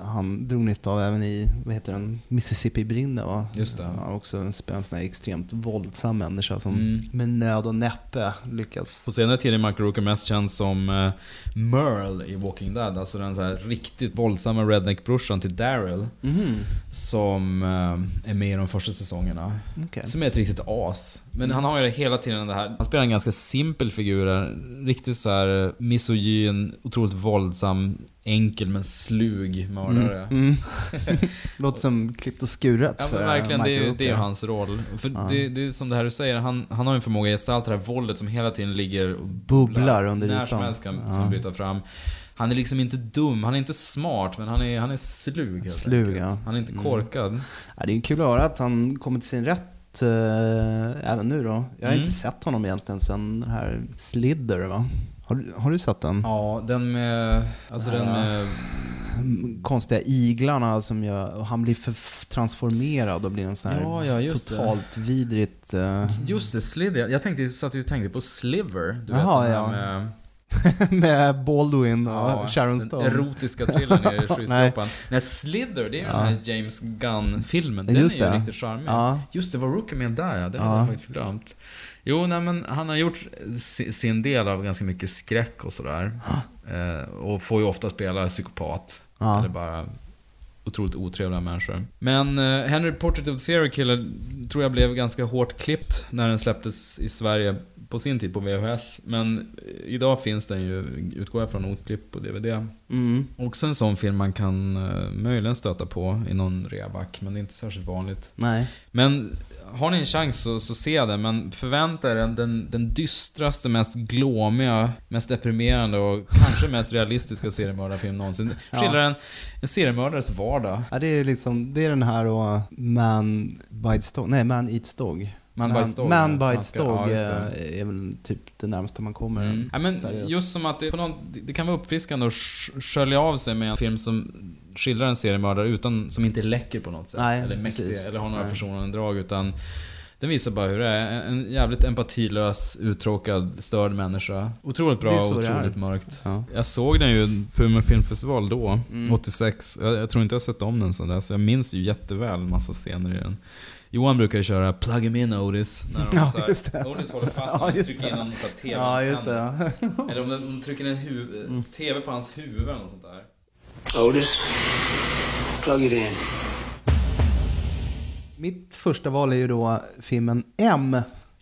han drog nytta av även i, vad heter den, Mississippi-brinden va? Just det. Han också spelat en sån här extremt våldsam människa som Mm. med nöd och näppe lyckas. På senare tid är Michael Rooker mest känd som eh, Merle i Walking Dead. Alltså den så här riktigt våldsamma redneck-brorsan till Daryl. Mhm. Som är med i de första säsongerna. Okej. Som är ett riktigt as. Men han har ju hela tiden det här... Han spelar en ganska simpel figur. Riktigt så här eh, misogyn, otroligt våldsam, enkel men slug mördare. Mm. Mm. Låter som klippt och skuret Ja för men verkligen, det är, det är hans roll. För Ja. det, det är som det här du säger, han, han har ju en förmåga att gestalta det här våldet som hela tiden ligger och Bubblar under När ytan. som helst kan, Ja. bryta fram. Han är liksom inte dum, han är inte smart, men han är, han är slug helt Slug, ja. Han är inte Mm. korkad. Ja, det är kul att höra att han kommer till sin rätt eh, även nu då. Jag har Mm. inte sett honom egentligen sen den här Slither va? Har, du- har du sett den? Ja, den med... Alltså den med... Konstiga iglarna som gör, han blir för transformerad och blir en sån här Ja, ja, just det. totalt vidrigt... eh, Just det, Slither. Jag tänkte, satt och tänkte på Sliver. Du Jaha, vet den ja. med... med Baldwin och Ja, Sharon den Stone. erotiska thrillern i skyskrapan. Nej, Slither, det är ju Ja. den här James Gunn-filmen. Den Just är ju det. riktigt charmig. Ja. Just det, var Rooker med där ja. Det hade jag faktiskt glömt. Jo, nej men han har gjort si- sin del av ganska mycket skräck och sådär. Eh, och får ju ofta spela psykopat. Eller bara otroligt otrevliga människor. Men eh, Henry Portrait of the Serial Killer tror jag blev ganska hårt klippt när den släpptes i Sverige på sin tid på VHS. Men idag finns den ju, utgår jag från, oklippt på DVD. Mm. Också en sån film man kan eh, möjligen stöta på i någon reaback, men det är inte särskilt vanligt. Nej. Men har ni en chans så, så se den, men förvänta er den, den, dystraste, mest glåmiga, mest deprimerande och kanske mest realistiska seriemördarfilm någonsin. Ja. Skildrar en, en seriemördares vardag. Ja, det är liksom, det är den här och Man Bites Dog, nej Man Eats Dog. Man Bites Dog, Man Bites franska. Dog Ja, är väl typ det närmaste man kommer. Mm. Ja, men seriöst. just som att det, någon, det kan vara uppfriskande att sk- skölja av sig med en film som skildrar en seriemördare utan, som inte läcker på något sätt. Nej, eller mäktig, precis. eller har några personliga drag. Utan den visar bara hur det är. En jävligt empatilös, uttråkad, störd människa. Otroligt bra och otroligt mörkt. Ja. Jag såg den ju på Umeå filmfestival då, Mm. 86. Jag, jag tror inte jag har sett om den sen dess. Jag minns ju jätteväl en massa scener i den. Johan brukar ju köra 'Plug him in Otis' när de Ja, så här, just det. Otis håller fast Ja, när de just trycker in sån här TV Ja, just det. ja. Eller om de, de trycker en huv, TV på hans huvud eller något sånt där. Otis, plug it in. Mitt första val är ju då filmen M.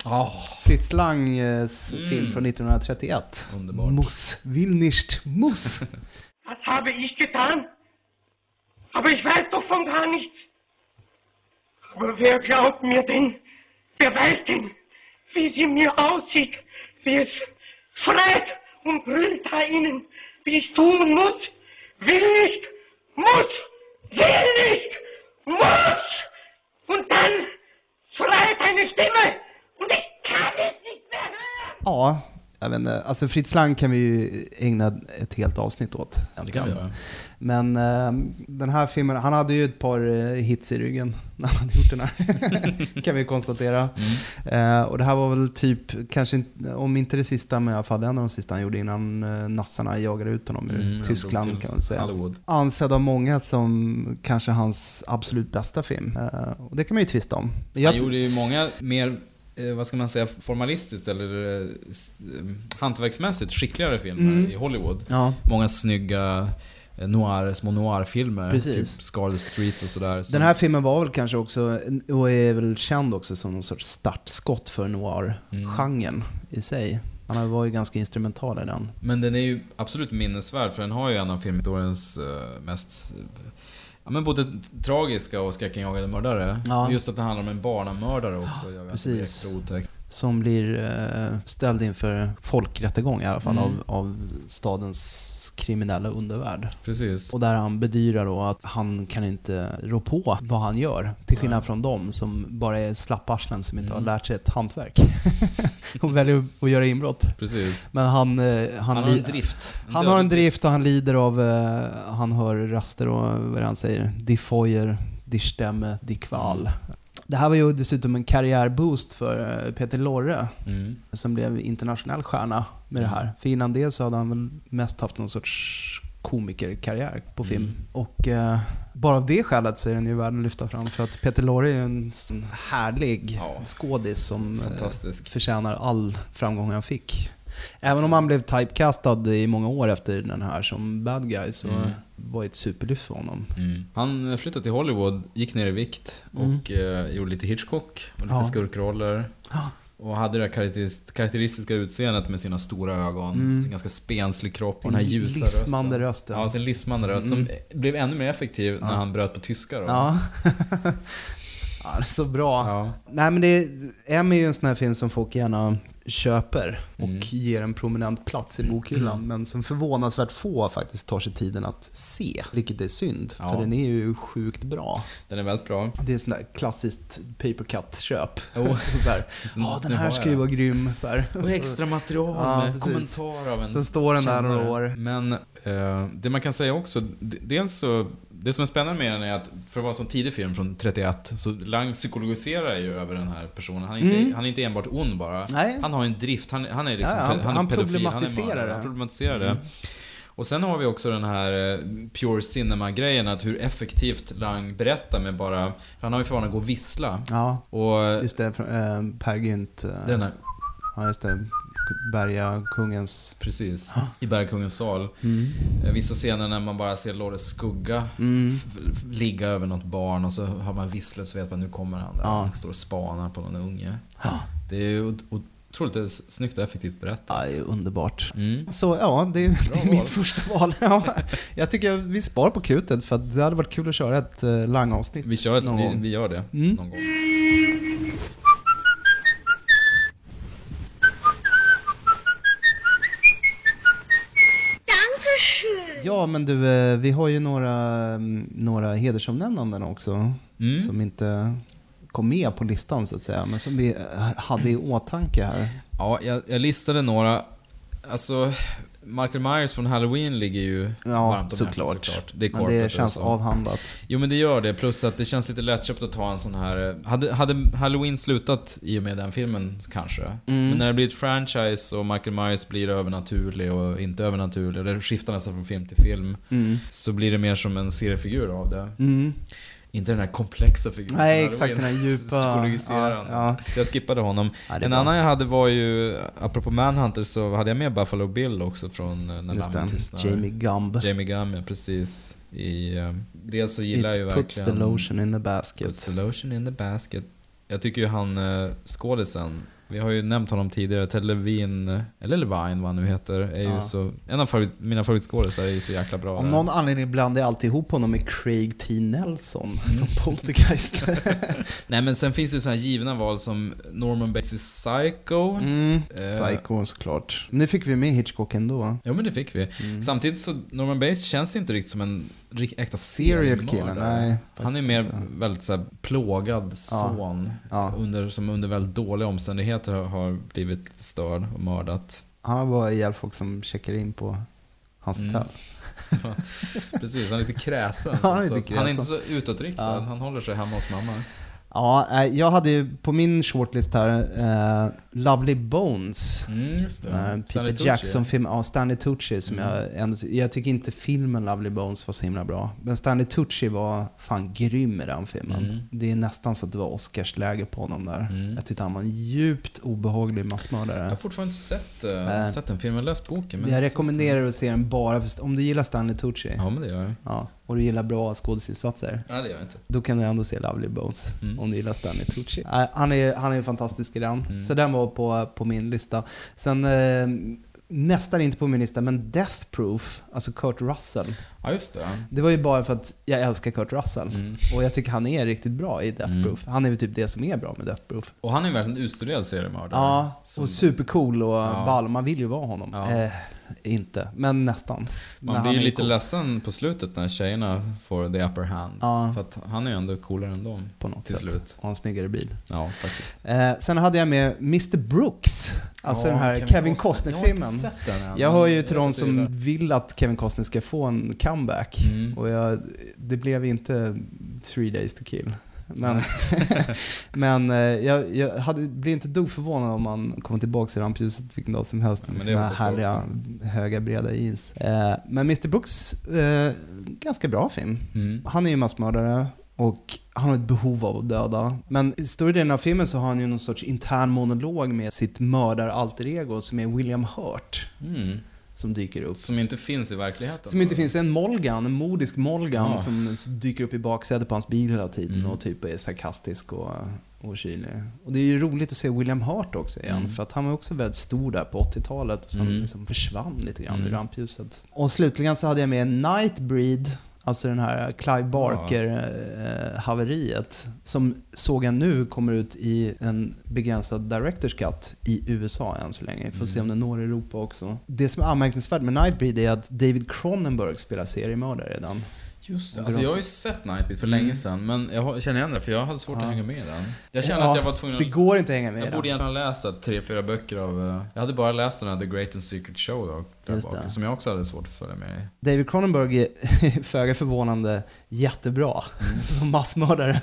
Oh. Fritz Langs Mm. film från 1931. Underbart. Muss, will nicht, muss. Was habe ich getan? Aber ich weiß doch von gar nichts. Aber wer glaubt mir denn? Wer weiß denn, wie sie mir aussieht? Wie es schreit und brüllt da innen? Wie ich tun muss? Will nicht, muss, will nicht, muss! Und dann schreit eine Stimme und ich kann es nicht mehr hören! Ja, jag vet inte. Alltså Fritz Lang kan vi ju ägna ett helt avsnitt åt. Det kan vi göra. Men eh, den här filmen, han hade ju ett par eh, hits i ryggen när han hade gjort den här. kan vi konstatera. Mm. Eh, och det här var väl typ, kanske inte, om inte det sista, men i alla fall en av de sista han gjorde innan eh, nassarna jagade ut honom ur Mm, Tyskland kan man säga. Hollywood. Ansedd av många som kanske hans absolut bästa film. Och det kan man ju tvista om. Han gjorde ju många mer, vad ska man säga, formalistiskt eller eh, eh, hantverksmässigt skickligare filmer Mm. i Hollywood. Ja. Många snygga eh, noir, små noir-filmer. Typ Scarlet Street och sådär. Den här filmen var väl kanske också, och är väl känd också som någon sorts startskott för noir-genren i sig. Han har varit ganska instrumental i den. Men den är ju absolut minnesvärd för den har ju en av filmhistoriens eh, mest Ja men både tragiska och skräckinjagande mördare. Ja. Just att det handlar om en barnamördare också gör ju att det precis. extra otäckt. Som blir eh, ställd inför folkrättegång i alla fall Mm. av, av stadens kriminella undervärld. Precis. Och där han bedyrar då att han kan inte rå på vad han gör. Till skillnad från dem som bara är slapparslen som inte Mm. har lärt sig ett hantverk. och väljer att göra inbrott. Precis. Men han... eh, Han, Han har en drift. En Han har en drift och han lider av... eh, Han hör röster och vad han säger? Die Feuer, die Stimme, die Qual. Det här var ju dessutom en karriärboost för eh, Peter Lorre Mm. som blev internationell stjärna med det här. För innan det så hade han väl mest haft någon sorts komikerkarriär på film. Mm. Och eh, bara av det skälet så är den ju värd att lyfta fram. För att Peter Lorre är en härlig skådis som eh, förtjänar all framgång han fick. Även om han blev typecastad i många år efter den här som bad guy så Mm. var det ett superlyft för honom. Mm. Han flyttade till Hollywood, gick ner i vikt och eh, gjorde lite Hitchcock och lite Ja. skurkroller. Och hade det här karaktäris- karaktäristiska utseendet med sina stora ögon, Mm. sin ganska spenslig kropp och den här ljusa lismande rösten. rösten. Ja, sin lismande röst Mm. som blev ännu mer effektiv när han bröt på tyska då. Ja. ja, det är så bra. Ja. Nej men det, M är ju en sån här film som folk gärna köper och Mm. ger en prominent plats i bokhyllan. Men som förvånansvärt få faktiskt tar sig tiden att se. Vilket är synd, Ja. för den är ju sjukt bra. Den är väldigt bra. Det är sån där klassiskt paper cut-köp. Jo. så här, ja den här ska ju den." vara grym. Så här. Och extra material Ja, med kommentar av en Sen står den där några år. Men eh, det man kan säga också, dels så, det som är spännande med den är att för att vara en sån tidig film från 31, så Lang psykologiserar ju över den här personen. Han är inte, Mm. han är inte enbart ond bara. Nej. Han har en drift, han, han är liksom Ja, han- han, han är pedofil, problematiserar han är det. Han problematiserar Mm. det. Och sen har vi också den här eh, pure cinema-grejen, att hur effektivt Lang berättar med bara... Han har ju för vana att gå och vissla. Ja, Och just det. från, Eh, per Gynt. Eh, den här, Ja, just det. Berga kungens... precis, i Bergkungens sal. Mm. Eh, Vissa scener när man bara ser Lores skugga Mm. ligga över något barn och så har man visslet så vet man nu kommer han där. Ja. Han står och spanar på någon unge. Ja. Det är otroligt eh, snyggt och effektivt berättat. Ja, det är underbart. Mm. Så ja, det är, det är mitt första val. Ja, jag tycker vi spar på krutet för det hade varit kul att köra ett uh, Lang-avsnitt. Vi, kör, någon vi, vi gör det Mm. någon gång. Ja, men du, eh, vi har ju några, mm, några hedersomnämnanden också. Mm. Som inte kom med på listan så att säga, men som vi eh, hade i åtanke här. Ja, jag, jag listade några. Alltså, Michael Myers från Halloween ligger ju Ja, varmt om såklart. hjärtat såklart. Det är Men det känns avhandlat. Jo men det gör det, plus att det känns lite lättköpt att ta en sån här... Hade, hade Halloween slutat i och med den filmen kanske? Mm. Men när det blir ett franchise och Michael Myers blir övernaturlig och inte övernaturlig, det skiftar nästan från film till film, Mm. så blir det mer som en seriefigur av det. Mm. Inte den här komplexa figuren. Nej, exakt, den här djupa- Psykologiserande. ja, Så jag skippade honom. Ja, en bra. annan jag hade var ju, apropå Manhunter, så hade jag med Buffalo Bill också från eh, När Just lammen tystnar. Jamie Gumb. Jamie Gumb, ja precis. I, eh, dels så gillar jag ju It puts verkligen... the lotion in the basket. Puts the lotion in the basket. Jag tycker ju han eh, skådisen, vi har ju nämnt honom tidigare, Ted Levine, eller Levine vad han nu heter, är ju Ja. så... En av favorit, mina favoritskådisar är ju så jäkla bra. Av någon anledning blandar jag alltid ihop honom med Craig T. Nelson Mm. från Poltergeist. Nej men sen finns det ju sådana här givna val som Norman Bates i Psycho. Mm, Eh, Psycho såklart. Nu fick vi med Hitchcock ändå. Jo men det fick vi. Mm. Samtidigt så, Norman Bates känns inte riktigt som en äkta Serial killer, nej, Han är mer inte. väldigt så här, plågad son. Ja. Under, som under väldigt dåliga omständigheter har- har blivit störd och mördat. Han var ihjäl folk som checkar in på hans Mm. hotell. Precis, han är lite kräsen. Ja, han är lite så, han är kräsen. inte så utåtriktad, Ja. han håller sig hemma hos mamma. Ja, eh, jag hade ju på min shortlist här eh, Lovely Bones. Mm, Stanley Peter. Jackson-film, ja Stanley Tucci som Mm. jag ändå, jag tycker inte filmen Lovely Bones var så himla bra. Men Stanley Tucci var fan grym i den filmen. Mm. Det är nästan så att det var Oscarsläge på honom där. Mm. Jag tyckte han var en djupt obehaglig Jag massmördare. har fortfarande inte sett, uh, sett den filmen, jag läst boken. men jag rekommenderar att se den bara för, om du gillar Stanley Tucci. Ja men det gör jag. Ja. Och du gillar bra skådisinsatser, Nej, det gör jag inte. då kan du ändå se Lovely Bones Mm. om du gillar Stanley Tucci. Han är, han är fantastisk i den. Mm. Så den var på, på min lista. Sen eh, nästan inte på min lista, men Death Proof, alltså Kurt Russell. Ja, just det. Det var ju bara för att jag älskar Kurt Russell. Mm. Och jag tycker han är riktigt bra i Death Mm. Proof. Han är väl typ det som är bra med Death Proof. Och han är verkligen en utstuderad seriemördare. Ja, Som- och supercool och Ja. ball. Man vill ju vara honom. Ja. Eh, inte, men nästan. Man blir ju lite cool. ledsen på slutet när tjejerna får the upper hand. Ja. För att han är ju ändå coolare än dem. På något till sätt. slut. Och en snyggare bil. Ja, faktiskt. Eh, sen hade jag med Mr Brooks. Alltså Ja, den här Kevin Kevin, Costner. Costner-filmen. Jag Jag hör ju till de som gillar. vill att Kevin Costner ska få en comeback. Mm. Och jag, det blev inte Three Days to Kill. Men, men eh, jag, jag hade, blir inte dugg förvånad om man kommer tillbaka till rampljuset vilken dag som helst. Med sina härliga, höga, breda jeans. Eh, men Mr Brooks, eh, ganska bra film. Mm. Han är ju massmördare och han har ett behov av att döda. Men i större delen av filmen så har han ju någon sorts intern monolog med sitt mördar-alter ego som är William Hurt. Mm. Som dyker upp. Som inte finns i verkligheten. Som inte finns en Molgan, en modisk Molgan Ja. som dyker upp i baksätet på hans bil hela tiden Mm. och typ är sarkastisk och, och kylig. Och det är ju roligt att se William Hurt också igen, Mm. för att han var också väldigt stor där på 80-talet och sen Mm. liksom försvann lite grann Mm. rampljuset. Och slutligen så hade jag med Nightbreed, alltså den här Clive Barker-haveriet, som såg jag nu kommer ut i en begränsad Directors Cut i USA än så länge. Vi får se om den når Europa också. Det som är anmärkningsvärt med Nightbreed är att David Cronenberg spelar seriemördare redan. Just det. Alltså jag har ju sett Nightbeat för Mm. länge sedan, men jag känner igen det för jag hade svårt Ja. att hänga med i den. Jag känner Ja, att jag var tvungen att... det går inte att hänga med Jag den. borde egentligen ha läst tre, fyra böcker av... eh, Jag hade bara läst den här The Great and Secret Show då, bak, som jag också hade svårt att följa med i. David Cronenberg är föga förvånande jättebra som massmördare.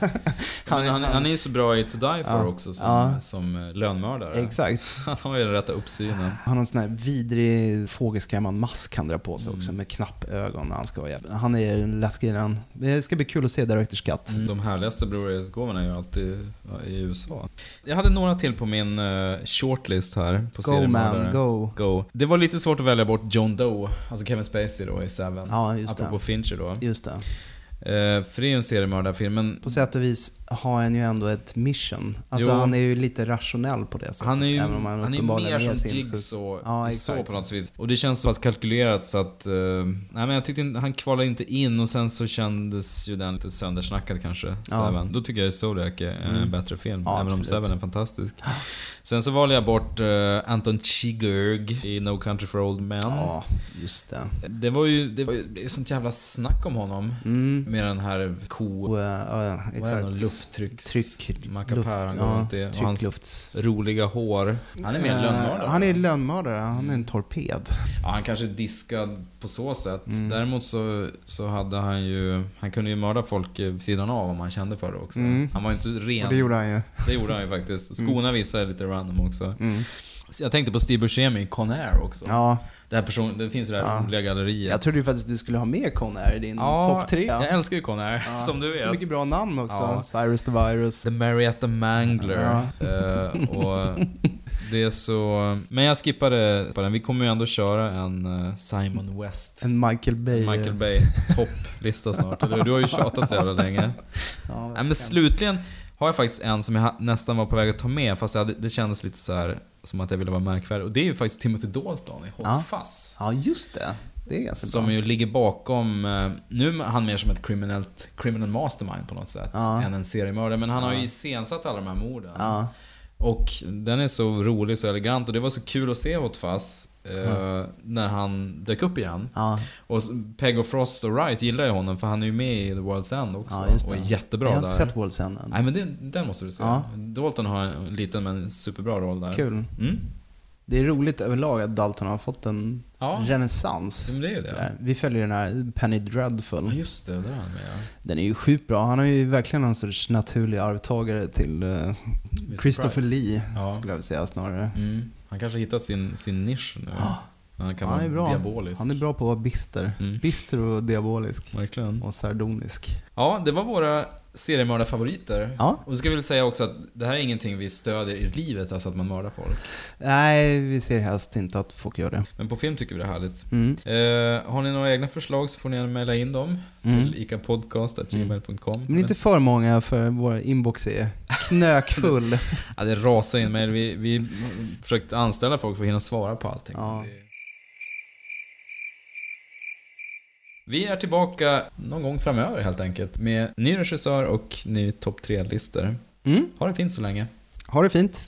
Han, han, han, han är ju så bra i To Die For Ja. också som, Ja. som eh, lönnmördare. Exakt. Han har ju den rätta uppsynen. Han har en sån här vidrig fågelskrämmande mask han drar på sig Mm. också med knappögon när han ska. Han är läskig i den. Det ska bli kul att se Directors Cut. Mm. De härligaste Blu-ray-utgåvorna är ju alltid i USA. Jag hade några till på min eh, shortlist här. På Go, man, go. go. Det var lite svårt att välja bort John Doe, alltså Kevin Spacey då i Seven. Ja, just det. Apropå Fincher då. Just det. Eh, för det är ju en seriemördarfilm, men På sätt och vis har han ju ändå ett mission. Alltså Jo. han är ju lite rationell på det sättet. han är ju, även om han är ju uppenbarligen mer som. Jigsaw Ja, så på något vis. Och det känns så pass kalkylerat så att... eh, nej men jag tyckte inte, han kvalade inte in och sen så kändes ju den lite söndersnackad kanske. Ja. Seven. Då tycker jag ju Zodiac är en Mm. bättre film. Ja, även om absolut. Seven är fantastisk. Sen så valde jag bort eh, Anton Chigurh i No Country for Old Men. Ja, just det. Det var ju, det var ju det är sånt jävla snack om honom. Mm. Med den här ko... Och, eh, ja, Vad exakt. det? Lufttrycks... Tryck, Macapär luft, han går ja, runt i. Och hans roliga hår. Han är mer en Eh, lönnmördare. Han är lönnmördare, han är en torped. Ja, han kanske är diskad på så sätt. Mm. Däremot så, så hade han ju... Han kunde ju mörda folk vid sidan av om han kände för det också. Mm. Han var ju inte ren. Och det gjorde han ju. Det gjorde han ju faktiskt. Skona vissa är lite random också. Mm. Jag tänkte på Steve Buscemi i Conair också. Ja, Det, här person, det finns ju det här Ja. roliga galleriet. jag trodde ju faktiskt du skulle ha med Conair i din topp tre. Jag älskar ju Conair, Ja, som du vet. Så mycket bra namn också. Ja. Cyrus the Virus. The Marietta Mangler. Ja. Eh, och det är så... Men jag skippade på den. Vi kommer ju ändå köra en eh, Simon West. En Michael Bay. Michael Bay topplista snart. Eller? Du har ju tjatat så jävla länge. Ja, Nej, men slutligen har jag faktiskt en som jag nästan var på väg att ta med, fast hade, det kändes lite så här som att jag ville vara märkvärdig. Och det är ju faktiskt Timothy Dalton i Hot Ja. Fuzz. Ja, just det. Det är ganska Som bra. ju ligger bakom, eh, nu är han mer som ett criminellt, criminal mastermind på något sätt, Ja. än en seriemördare. Men han har ju iscensatt alla de här morden. Ja. Och den är så rolig, så elegant och det var så kul att se Hot Fuzz eh, när han dök upp igen. Ja. Och Peg och Frost och Wright gillar ju honom för han är ju med i The World's End också. Ja. Och är jättebra Jag har där. inte sett World's End än. Nej men det, den måste du se. Ja. Dalton har en liten men superbra roll där. Kul. Mm. Det är roligt överlag att Dalton har fått en Ja. renässans. Vi följer den här Penny Dreadful. Ja just det, där är han med ja. Den är ju sjukt bra. Han är ju verkligen en sorts naturlig arvtagare till eh, Christopher Price. Lee, Ja. skulle jag vilja säga snarare. Mm. Han kanske har hittat sin, sin nisch nu. Ah. Han kan Han vara är bra. diabolisk. Han är bra på att vara bister. Mm. Bister och diabolisk. Verkligen. Och sardonisk. Ja, det var våra seriemördarfavoriter. Ja. Och så ska vi väl säga också att det här är ingenting vi stödjer i livet, alltså att man mördar folk. Nej, vi ser helst inte att folk gör det. Men på film tycker vi det är härligt. Mm. Eh, har ni några egna förslag så får ni gärna mejla in dem Mm. till icapodcast.gmail.com. Men inte för många för vår inbox är knökfull. Ja, det rasar in mejl. Vi, vi försökt anställa folk för att hinna svara på allting. Ja. Det- Vi är tillbaka någon gång framöver helt enkelt med ny regissör och ny topp 3-listor. Mm. Ha det fint så länge. Ha det fint.